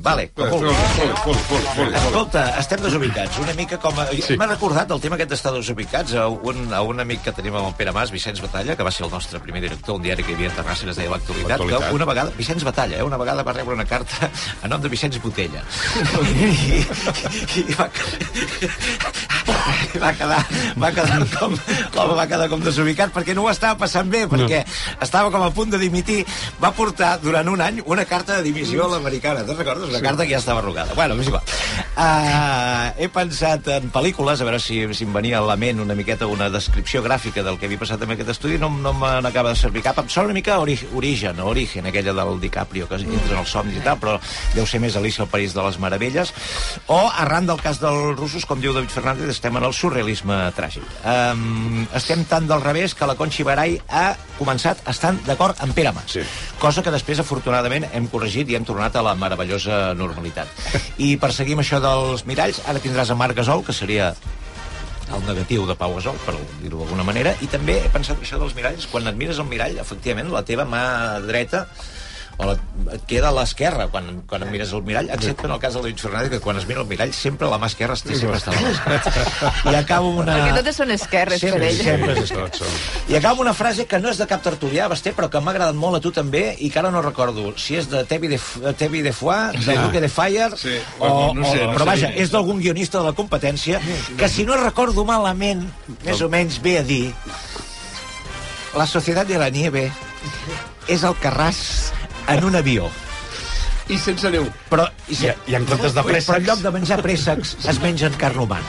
Vale, com vulguis. Escolta, estem desubicats. Una mica com... A... Sí. M'ha recordat el tema aquest d'estar desubicats a un, a un amic que tenim amb el Pere Mas, Vicenç Batalla, que va ser el nostre primer director, un diari que hi havia a Terrassa que es deia L'Actualitat, que una vegada... Vicenç Batalla, eh? Una vegada va rebre una carta a nom de Vicenç Botella. I, i va, va quedar, va quedar com, l'home va quedar com desubicat perquè no ho estava passant bé, perquè no. estava com a punt de dimitir. Va portar durant un any una carta de dimissió a l'americana. Te'n recordes? Una carta que ja estava arrugada. Bueno, és igual. Uh, he pensat en pel·lícules, a veure si, si em venia a la ment una miqueta una descripció gràfica del que havia passat en aquest estudi. No, no me n'acaba de servir cap. Em sona una mica ori Origen, Origen, aquella del DiCaprio, que entra en els somnis i tal, però deu ser més Alicia al País de les Meravelles. O, arran del cas dels russos, com diu David Fernández, estem en el surrealisme tràgic. Um, estem tan del revés que la Conxi Barai ha començat estant d'acord amb Pere Mas. Sí. Cosa que després, afortunadament, hem corregit i hem tornat a la meravellosa normalitat. I per seguir amb això dels miralls, ara tindràs a Marc Gasol, que seria el negatiu de Pau Gasol, per dir-ho d'alguna manera, i també he pensat això dels miralls, quan et mires al mirall, efectivament, la teva mà dreta o la, et queda a l'esquerra quan, quan et mires al mirall, excepte en el cas de David Fernández, que quan es mira al mirall sempre la mà esquerra està, sempre està a l'esquerra. I acabo amb una... Perquè totes són esquerres per Sempre, ell. sempre és són. i acabo amb una frase que no és de cap tertulià, Basté, però que m'ha agradat molt a tu també, i que ara no recordo si és de Tevi de, F- Tevi de Foix, de Duque de Fire, Sí. o, no sé, o, no però vaja, és d'algun guionista de la competència, que si no recordo malament, més o menys ve a dir La Societat de la Nieve és el Carràs en un avió. I sense neu. Però, i, I- i en comptes de préssecs? Però en lloc de menjar préssecs, es mengen carn humana.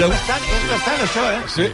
És bastant, és bastant això, eh? Sí.